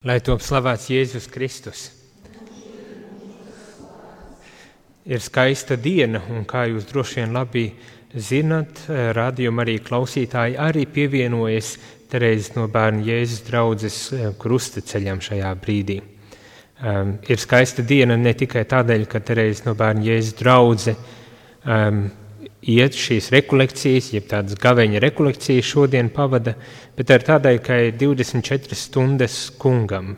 Lai top slavēts Jēzus Kristus. Ir skaista diena, un kā jūs droši vien labi zinat, rādījuma arī klausītāji arī pievienojas Terēzes no bērna Jēzus draudzes eh, krustaceļam šajā brīdī. Um, ir skaista diena ne tikai tādēļ, ka Terēzes no bērna Jēzus draudze um, iet šīs rekolekcijas, jeb tādas gaveņa rekolekcijas šodien pavada, bet ar tādai, ka ir 24 stundas kungam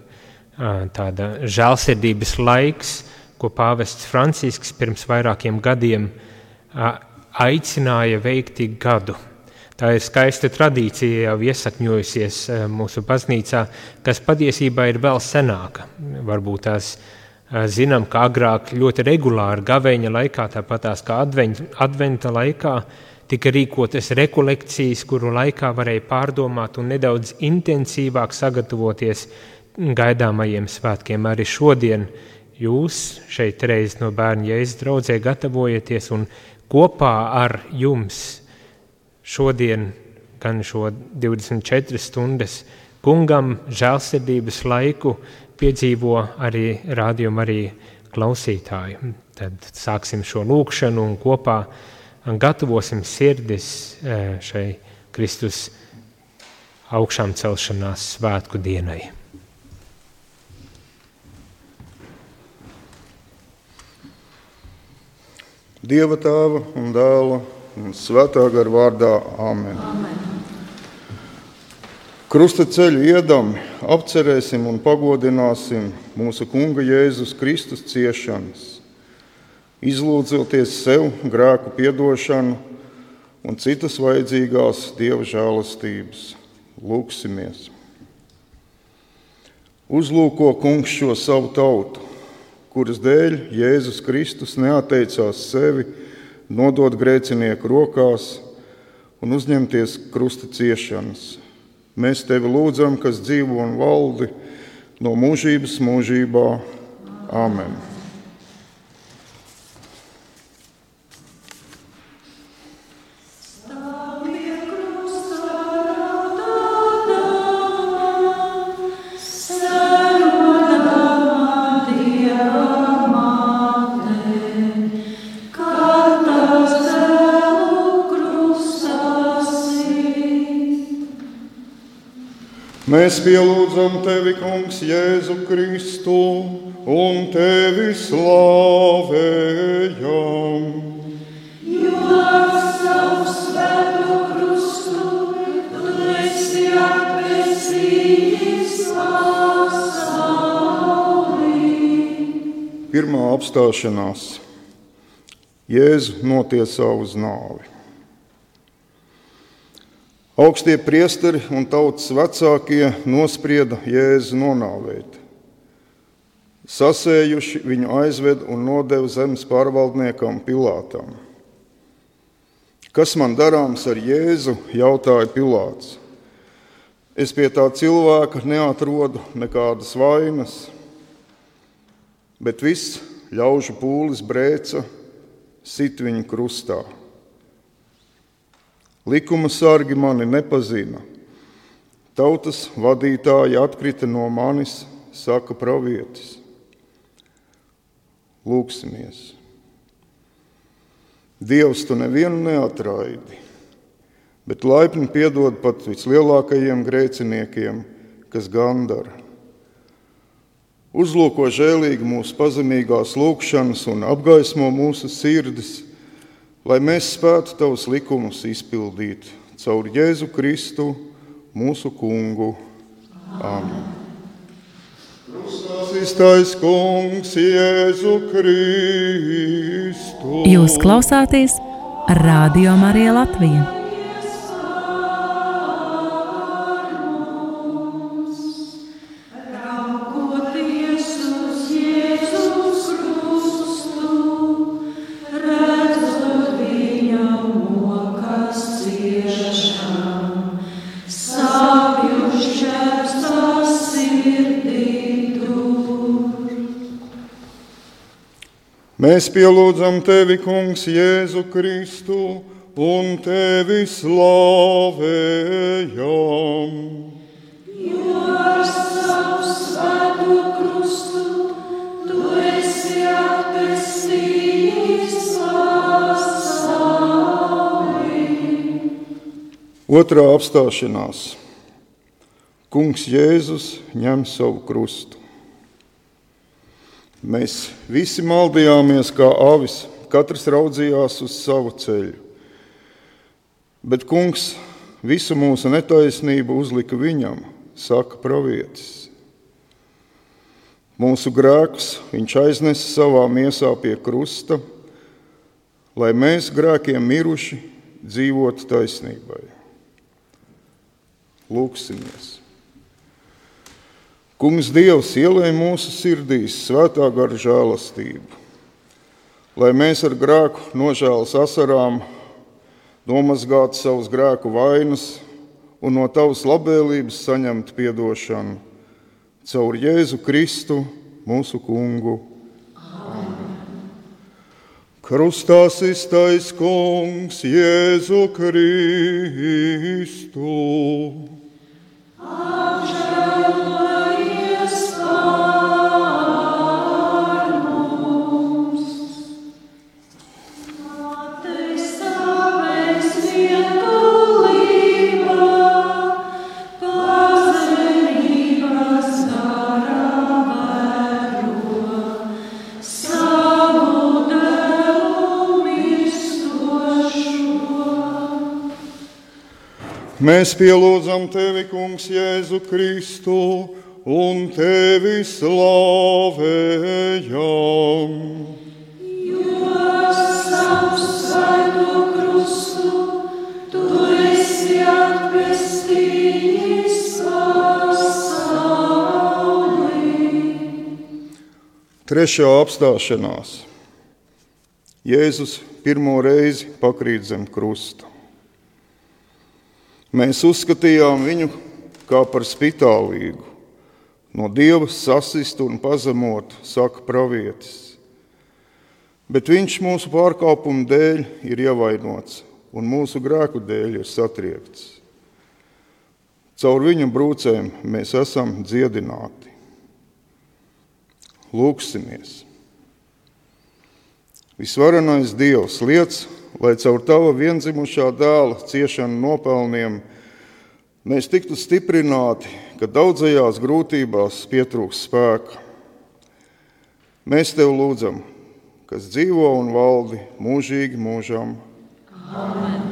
tāda žēlsirdības laiks, ko pāvests Francisks pirms vairākiem gadiem aicināja veikt ik gadu. Tā ir skaista tradīcija, jau iesakņojusies mūsu baznīcā, kas patiesībā ir vēl senāka. Varbūt tās ir Zinām, ka agrāk ļoti regulāri gaveņa laikā, tāpat kā adventa, laikā, tika rīkotas rekolekcijas, kuru laikā varēja pārdomāt un nedaudz intensīvāk sagatavoties gaidāmajiem svētkiem. Arī šodien jūs šeit reiz no bērnu jēzus draudzē gatavojaties un kopā ar jums šodien gan šo 24 stundas kungam žēlsirdības laiku piedzīvo arī rādījumu arī klausītāji. Tad sāksim šo lūkšanu un kopā gatavosim sirdis e, šai Kristus augšām celšanās svētku dienai. Dieva tēva un dēla un svētā gara vārdā Āmen. Amen. Krusta ceļu iedam, apcerēsim un pagodināsim mūsu Kunga Jēzus Kristus ciešanas, izlūdzoties sev grēku piedošanu un citas vajadzīgās Dieva žēlastības. Lūksimies! Uzlūko Kungs šo savu tautu, kuras dēļ Jēzus Kristus neatteicās sevi nodot grēcinieku rokās un uzņemties krusta ciešanas Mēs tevi lūdzam, kas dzīvo un valdi no mūžības mūžībā. Āmen! Mēs pielūdzam tevi, Kungs, Jēzu Kristu un tevi slavējam. Jo ar savu svēto krustu tu esi atpesījis pasauli. Pirmā apstāšanās Jēzu notiesā uz nāvi. Augstie priesteri un tautas vecākie nosprieda Jēzu nonāvēt. Sasējuši viņu aizved un nodeva zemes pārvaldniekam Pilātam. Kas man darāms ar Jēzu? jautāja Pilāts. Es pie tā cilvēka neatrodu nekādas vainas, bet viss ļaužu pūlis brēca, sit viņu krustā. Likuma sargi mani nepazina. Tautas vadītāji atkrita no manis, saka pravietis. Lūksimies! Dievs, tu nevienu neatraidi, bet laipni piedod pat vislielākajiem grēciniekiem, kas gandara. Uzlūko žēlīgi mūsu pazemīgās lūgšanas un apgaismo mūsu sirdis lai mēs spētu tavus likumus izpildīt caur Jēzu Kristu, mūsu Kungu. Amen. Kristus, kungs, Jēzu Kristu. Jūs klausāties Radio Marija Latvija. Mēs pielūdzam tevi, Kungs, Jēzu Kristu un tevi slavējam. Jo ar savu svēto krustu, tu esi atpestījis pasauli. Otrā apstāšanās. Kungs Jēzus ņem savu krustu. Mēs visi maldījāmies kā avis, katrs raudzījās uz savu ceļu. Bet kungs visu mūsu netaisnību uzlika viņam, saka pravietis. Mūsu grēkus viņš aiznesa savā miesā pie krusta, lai mēs grēkiem miruši dzīvotu taisnībai. Lūksimies! Kungs Dievs ielēja mūsu sirdīs svētā gara žēlastību, lai mēs ar grēku nožēlas asarām nomazgātu savus grēku vainas un no tavas labvēlības saņemtu piedošanu caur Jēzu Kristu, mūsu Kungu. Krustā iztais kungs Jēzu Kristu. Mēs pielūdzam tevi, Kungs, Jēzu Kristu, un tevi slavējam. Savu svēto krustu, tu esi atpestījis pasauli. Trešā apstāšanās. Jēzus pirmo reizi pakrīt zem krusta. Mēs uzskatījām viņu kā par spitālīgu, no dieva sasistu un pazemotu, saka pravietis. Bet viņš mūsu pārkāpumu dēļ ir ievainots un mūsu grēku dēļ ir satriekts. Caur viņa brūcēm mēs esam dziedināti. Lūksimies! Visvarenais Dievs liec, lai caur tava vienzimušā dēla ciešanu nopelniem mēs tiktu stiprināti, ka daudzajās grūtībās pietrūks spēka. Mēs tev lūdzam, kas dzīvo un valdi mūžīgi mūžam. Amen.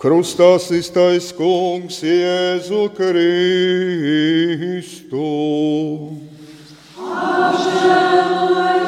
Krustā iztais kungs Jēzu Kristu. Apžēlojies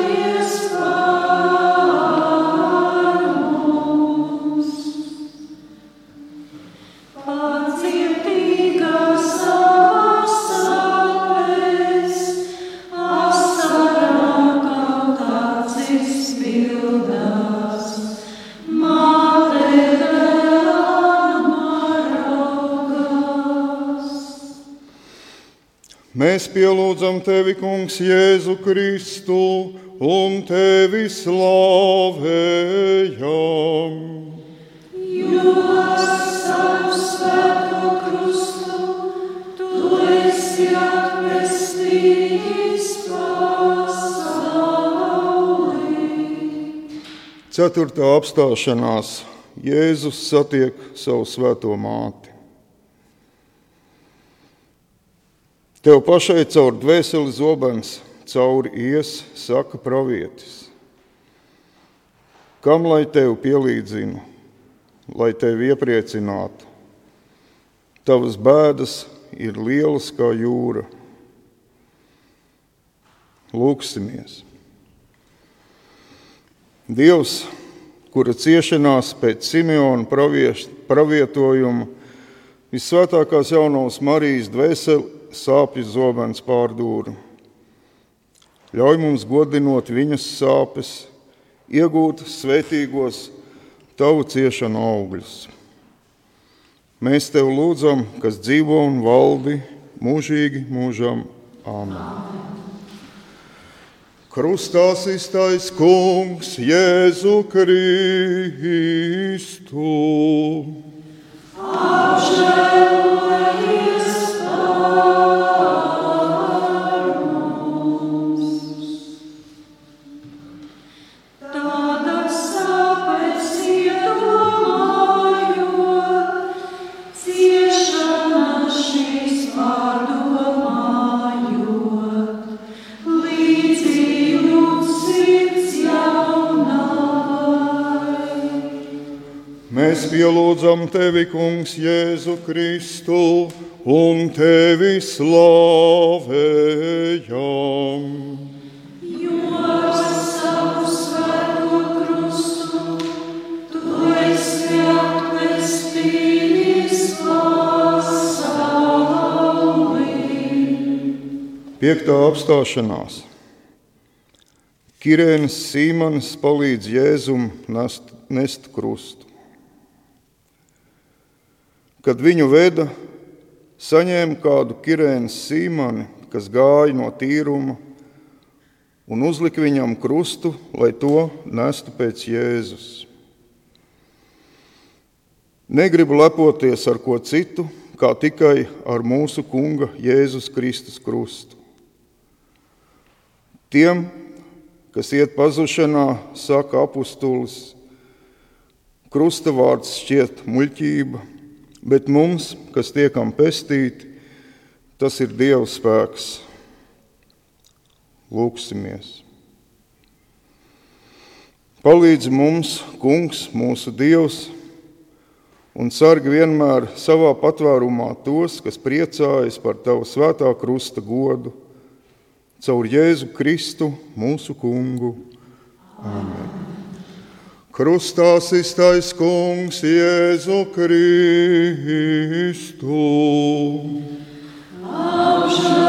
Mēs pielūdzam tevi, Kungs, Jēzu Kristu, un tevi slavējam. Jo savu svēto krustu tu esi atpestījis pasauli. Ceturtā apstāšanās Jēzus satiek savu svēto māti. Tev pašai caur dvēseli zobens cauri ies, saka pravietis. Kam lai tev pielīdzinu, lai tevi iepriecinātu? Tavas bēdas ir lielas kā jūra. Lūksimies! Dievs, kura ciešanās pēc Simeona pravietojuma, visvētākās jaunās Marijas dvēseli sāpju zobens pārdūra. Ļauj mums godinot viņas sāpes, iegūt svētīgos tavu ciešanu augļus. Mēs tev lūdzam, kas dzīvo un valdi mūžīgi mūžam. Āmen! Krustā iztais kungs Jēzu Kristu. Apžēlojies pielūdzam tevi, Kungs, Jēzu Kristu, un tevi slavējam. Piektā apstāšanās. Kirēnas Sīmanis palīdz Jēzum nest, nest krustu. Kad viņu veda, saņēma kādu Kirēnas Sīmani, kas gāja no tīruma, un uzlika viņam krustu, lai to nestu pēc Jēzus. Negribu lepoties ar ko citu, kā tikai ar mūsu Kunga Jēzus Kristus krustu. Tiem, kas iet pazušanā, saka apustulis, krusta vārds šķiet muļķība, bet mums, kas tiekam pestīti, tas ir Dieva spēks. Lūksimies! Palīdzi mums, Kungs, mūsu Dievs, un sargi vienmēr savā patvērumā tos, kas priecājas par Tava svētā krusta godu caur Jēzu Kristu, mūsu Kungu. Amen. Krustā iztais Kungs, Jēzu Kristu. Apžēlojies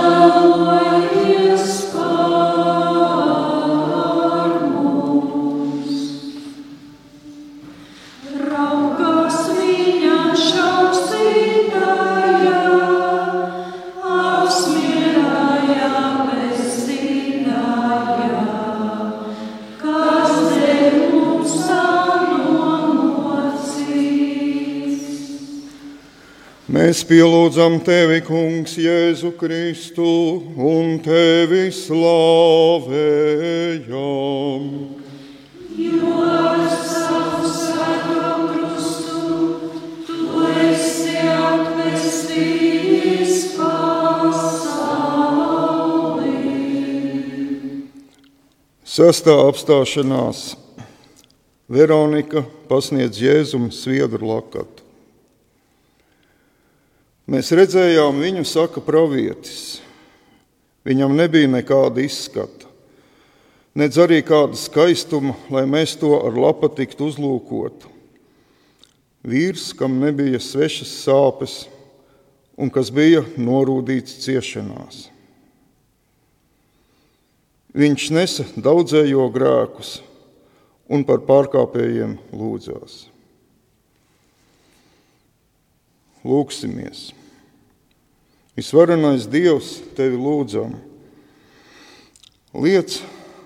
Mēs pielūdzam tevi, Kungs, Jēzu Kristu, un tevi slavējam. Jo ar savu svēto krustu tu esi atpestījis pasauli. Sestā apstāšanās Veronika pasniedz Jēzum sviedru lakatu. Mēs redzējām viņu, saka pravietis. Viņam nebija nekāda izskata, nedz arī kāda skaistuma, lai mēs to ar lapa tiktu uzlūkotu. Vīrs, kam nebija svešas sāpes un kas bija norūdīts ciešanās. Viņš nesa daudzējo grēkus un par pārkāpējiem lūdzās. Lūksimies! Visvarenais Dievs, tevi lūdzam! Liec,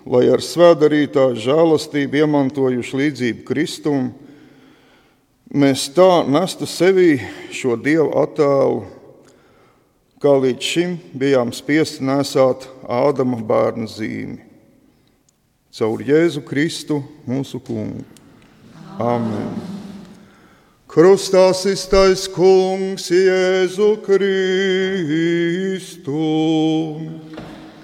lai ar svētdarītāju žēlastību iemantojuši līdzību Kristum, mēs tā nestu sevī šo Dievu attēlu, kā līdz šim bijām spiesti nesāt Ādama bērnu zīmi. Caur Jēzu Kristu mūsu kungu. Amen! Krustā iztais kungs Jēzu Kristu.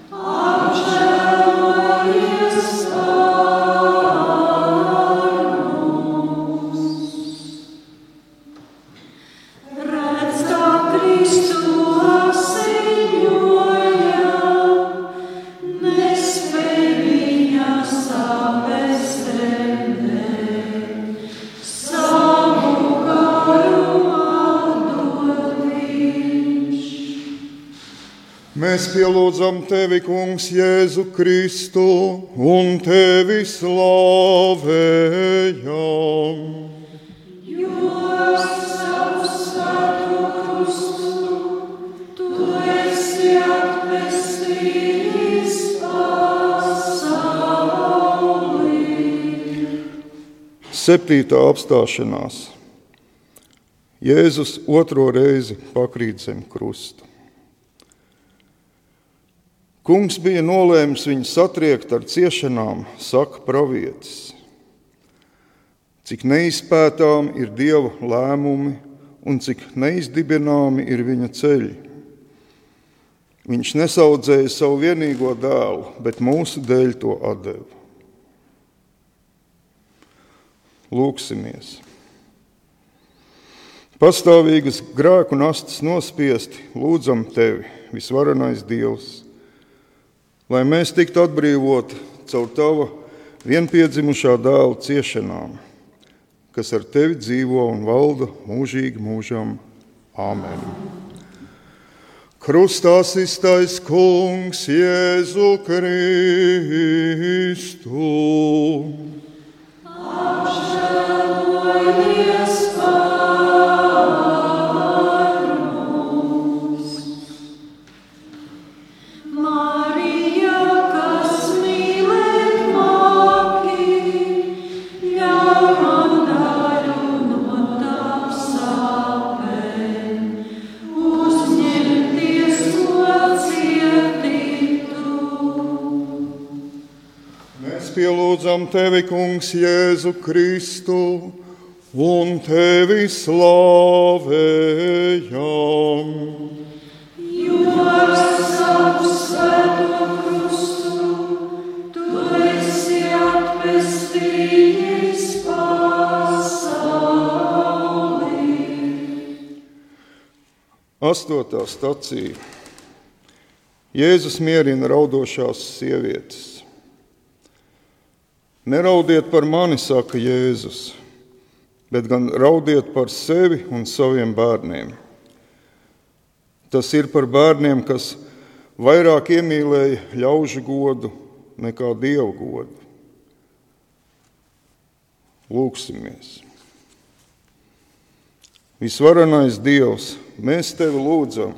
Apžēlojies Mēs pielūdzam tevi, kungs, Jēzu Kristu, un tevi slavējam. Jo ar savu svēto krustu tu esi atpestījis pasauli. Septītā apstāšanās. Jēzus otro reizi pakrīt zem krusta. Kungs bija nolēmis viņu satriekt ar ciešanām, saka pravietis. Cik neizpētām ir Dieva lēmumi un cik neizdibināmi ir viņa ceļi. Viņš nesaudzēja savu vienīgo dēlu, bet mūsu dēļ to deva. Lūksimies! Pastāvīgas grēku nastas nospiesti, lūdzam tevi, visvarenais Dievs, lai mēs tiktu atbrīvoti caur tava vienpiedzimušā dēla ciešanām, kas ar tevi dzīvo un valda mūžīgi mūžam. Āmen! Krustā iztais kungs Jēzu Kristu. Apžēlojies Mēs pielūdzam tevi, kungs, Jēzu Kristu, un tevi slavējam. Jo ar savu svēto krustu tu esi atpestījis pasauli. Astotā stacija. Jēzus mierina raudošās sievietes. Neraudiet par mani, saka Jēzus, bet gan raudiet par sevi un saviem bērniem. Tas ir par bērniem, kas vairāk iemīlēja ļaužu godu nekā dievu godu. Lūksimies! Visvarenais Dievs, mēs tevi lūdzam!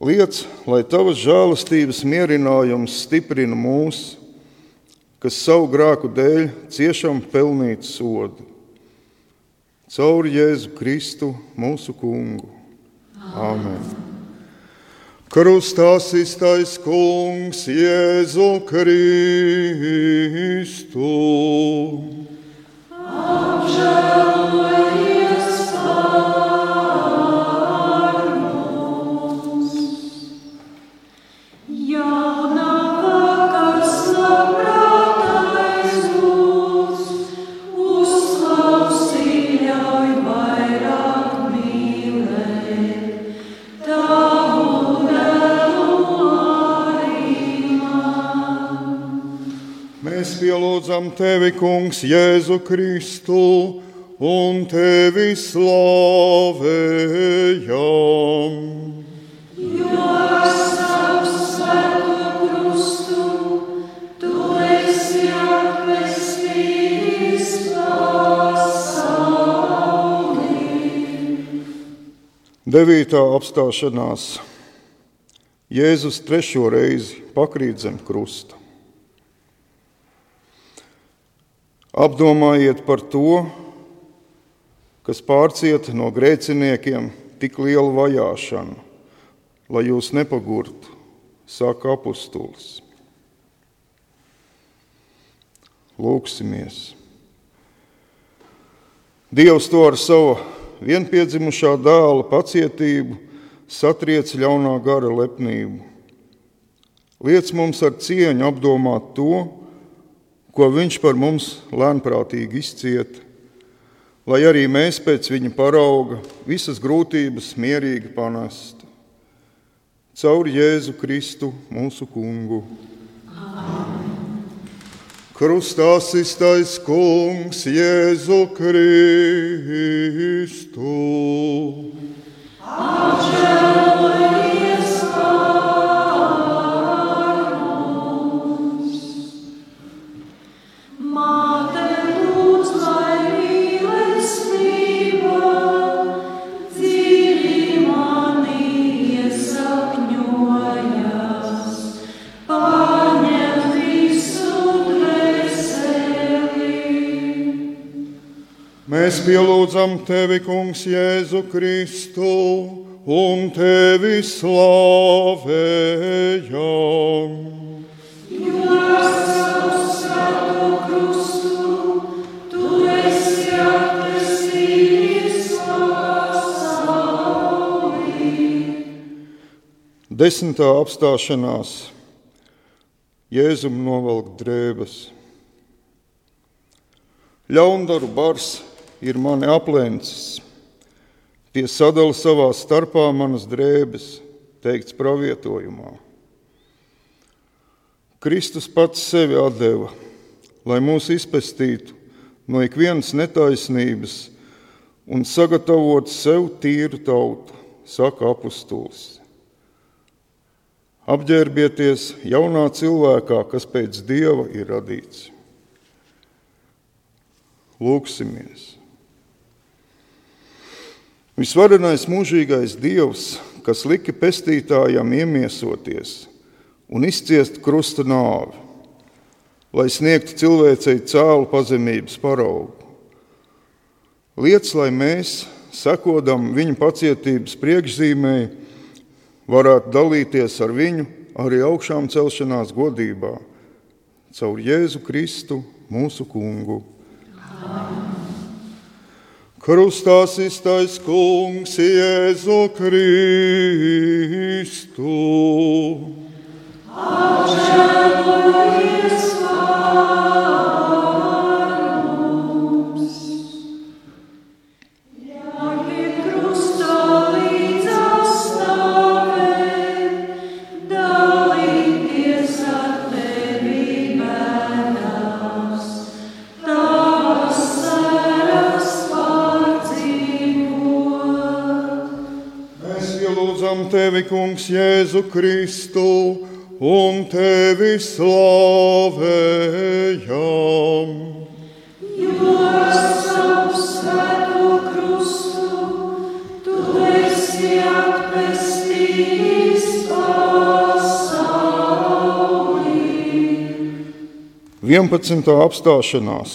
Liec, lai tavas žēlastības mierinājums stiprina mūs, kas savu grēku dēļ ciešam pelnīt sodu. Caur Jēzu Kristu, mūsu kungu. Āmen! Krustā iztais kungs Jēzu Kristu. Apžēlojies pielūdzam tevi, kungs, Jēzu Kristu, un tevi slavējam. Jo savu svēto krustu tu esi atpestījis pasauli. Devītā apstāšanās. Jēzus trešo reizi pakrīt zem krusta. Apdomājiet par to, kas pārcieta no grēciniekiem tik lielu vajāšanu, lai jūs nepagurtu, saka apustulis. Lūksimies! Dievs to ar savu vienpiedzimušā dēla pacietību satriec ļaunā gara lepnību. Liec mums ar cieņu apdomāt to, ko viņš par mums lēnprātīgi izcieta, lai arī mēs pēc viņa parauga visas grūtības mierīgi panestu. Caur Jēzu Kristu, mūsu kungu. Krustā iztais kungs Jēzu Kristu. Apžēlojies Mēs pielūdzam tevi, kungs, Jēzu Kristu, un tevi slavējam. Desmitā apstāšanās Jēzum novelk drēbes. Ļaundaru bars ir mani aplencis, Tie sadala savā starpā manas drēbes, teikts pravietojumā. Kristus pats sevi deva, lai mūs izpestītu no ikvienas netaisnības un sagatavotu sev tīru tautu, saka apustulis. Apģērbieties jaunā cilvēkā, kas pēc dieva ir radīts. Lūksimies! Visvarenais mūžīgais Dievs, kas lika pestītājam iemiesoties un izciest krusta nāvi, lai sniegtu cilvēcei cēlu pazemības paraugu. Liec, lai mēs, sekodam viņa pacietības priekšzīmēji, varētu dalīties ar viņu arī augšām celšanās godībā, caur Jēzu Kristu, mūsu kungu. Amen. Krustā iztais kungs Jēzu Kristu. Apžēlojies tevi, Kungs, Jēzu Kristu, un tevi slavējam. Jo savu svēto krustu tu esi atpestījis pasaulī. 11. apstāšanās.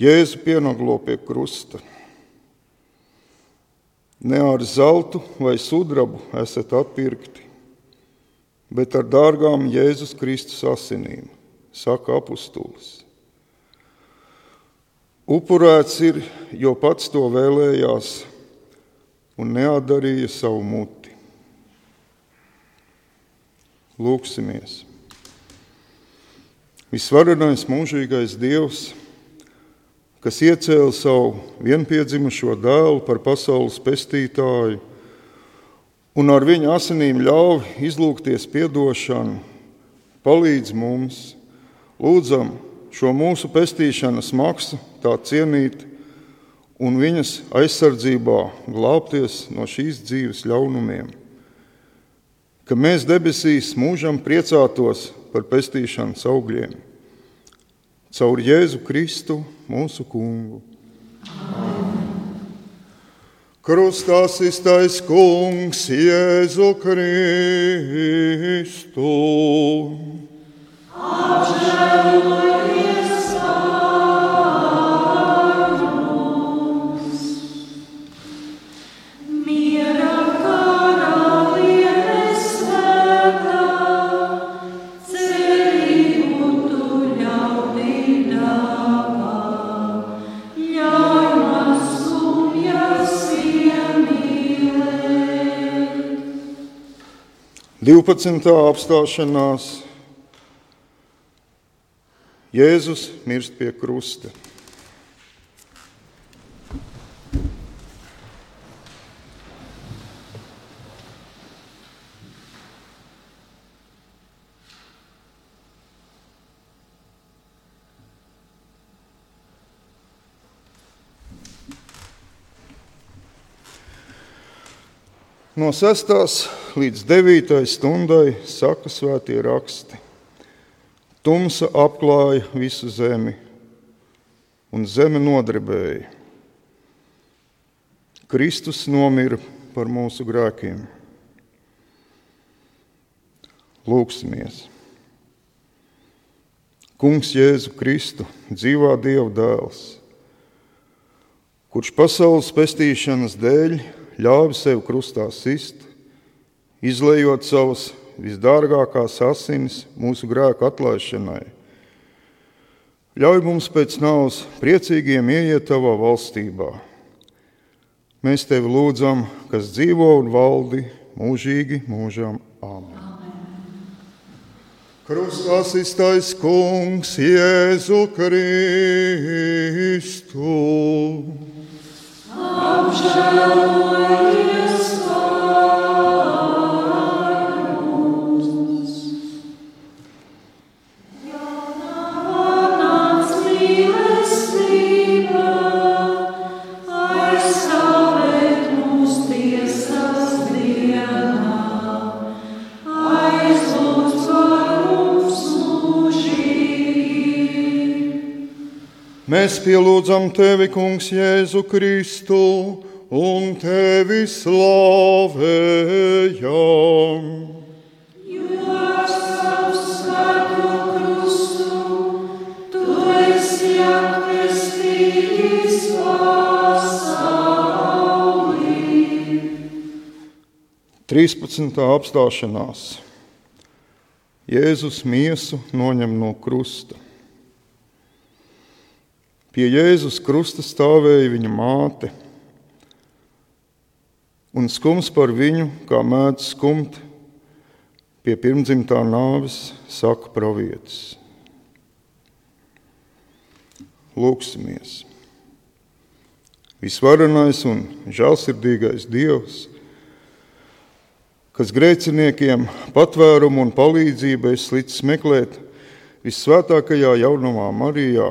Jēzu pienaglo pie krusta. Ne ar zeltu vai sudrabu esat atpirkti, bet ar dārgām Jēzus Kristus asinīm, saka apustulis. Upurēts ir, jo pats to vēlējās un neatdarīja savu muti. Lūksimies! Visvarenais mūžīgais Dievs! Kas iecēla savu vienpiedzimušo dēlu par pasaules pestītāju un ar viņa asinīm ļauj izlūgties atdošanu, palīdz mums, lūdzam šo mūsu pestīšanas maksu tā cienīt un viņas aizsardzībā glābties no šīs dzīves ļaunumiem. Ka mēs debesīs mūžam priecātos par pestīšanas augļiem caur Jēzu Kristu, mūsu kungu. Krustā iztais kungs Jēzu Kristu. Apžēlojies Divpadsmitā apstāšanās Jēzus mirst pie krusta. No 6. Līdz 9. stundai saka svētie raksti. Tumsa apklāja visu zemi, un zeme nodarbēja. Kristus nomira par mūsu grēkiem. Lūksimies! Kungs Jēzu Kristu, dzīvā Dieva dēls, kurš pasaules pestīšanas dēļ ļāva sev krustā sist, izlējot savas visdārgākās asinis mūsu grēku atlaišanai. Ļauj mums pēc nāves priecīgiem ieiet tavā valstībā. Mēs tevi lūdzam, kas dzīvo un valdi mūžīgi mūžam. Āmen. Krustā iztais kungs Jēzu Kristu. Mēs pielūdzam tevi, Kungs, Jēzu Kristu, un tevi slavējam. 13. apstāšanās. Jēzus miesu noņem no krusta. Pie Jēzus krusta stāvēja viņa māte, un skums par viņu, kā mēdz skumt, pie pirmdzimtā nāves, saka pravietis. Lūksimies! Visvarenais un žēlsirdīgais Dievs, kas grēciniekiem patvērumu un palīdzību es līdz meklēt visvētākajā jaunumā Marijā.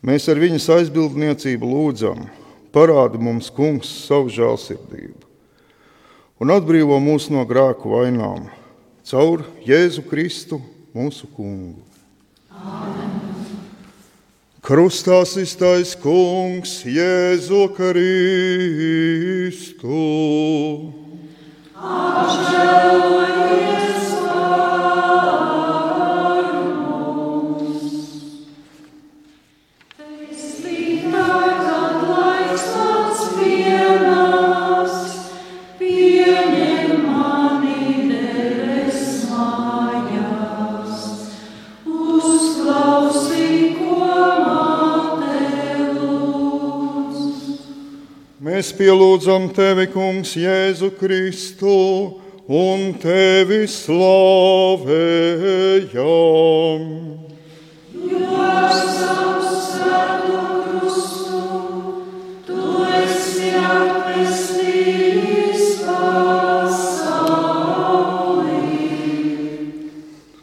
Mēs ar viņas aizbildniecību lūdzam, parādi mums, Kungs, savu žēlsirdību un atbrīvo mūs no grēku vainām caur Jēzu Kristu, mūsu Kungu. Amen. Krustā iztais Kungs, Jēzu Kristu. Apžēlojies Mēs pielūdzam tevi, Kungs, Jēzu Kristu, un tevi slavējam.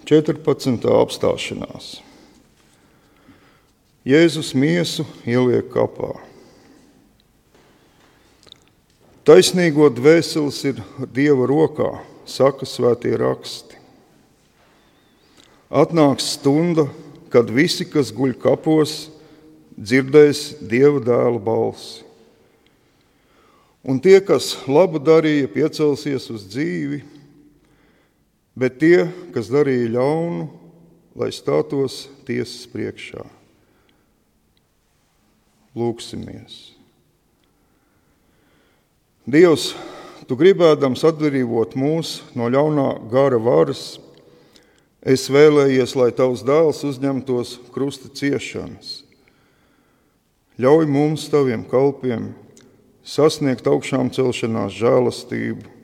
14. apstāšanās. Jēzus miesu ieliek kapā. Taisnīgo dvēseles ir Dieva rokā, saka svētie raksti. Atnāks stunda, kad visi, kas guļ kapos, dzirdēs Dieva dēla balsi. Un tie, kas labu darīja, piecelsies uz dzīvi, bet tie, kas darīja ļaunu, lai stātos tiesas priekšā. Lūksimies! Dievs, tu gribēdams atbrīvot mūs no ļaunā gara varas, es vēlējies, lai tavs dēls uzņemtos krusta ciešanas. Ļauj mums, taviem kalpiem, sasniegt augšām celšanās žēlastību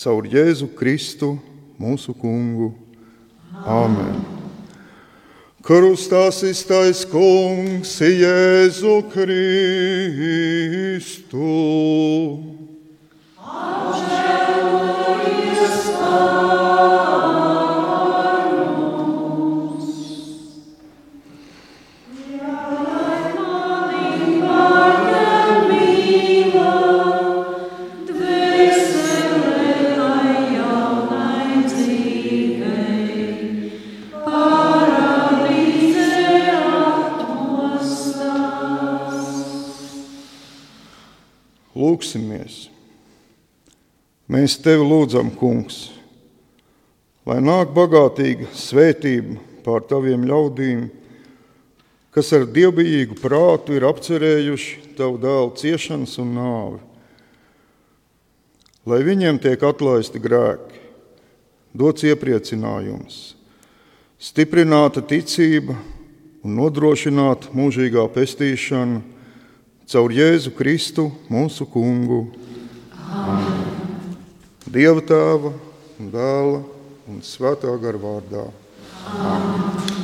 caur Jēzu Kristu, mūsu kungu. Āmen! Krustā iztais kungs Jēzu Kristu. Lūksimies! Mēs tevi lūdzam, Kungs, lai nāk bagātīga svētība pār taviem ļaudīm, kas ar dievbijīgu prātu ir apcerējuši tavu dēlu ciešanas un nāvi. Lai viņiem tiek atlaisti grēki, dots iepriecinājums, stiprināta ticība un nodrošināta mūžīgā pestīšana caur Jēzu Kristu, mūsu Kungu. Amen. Dieva tēva un dēla un svētā gara vārdā. Amen.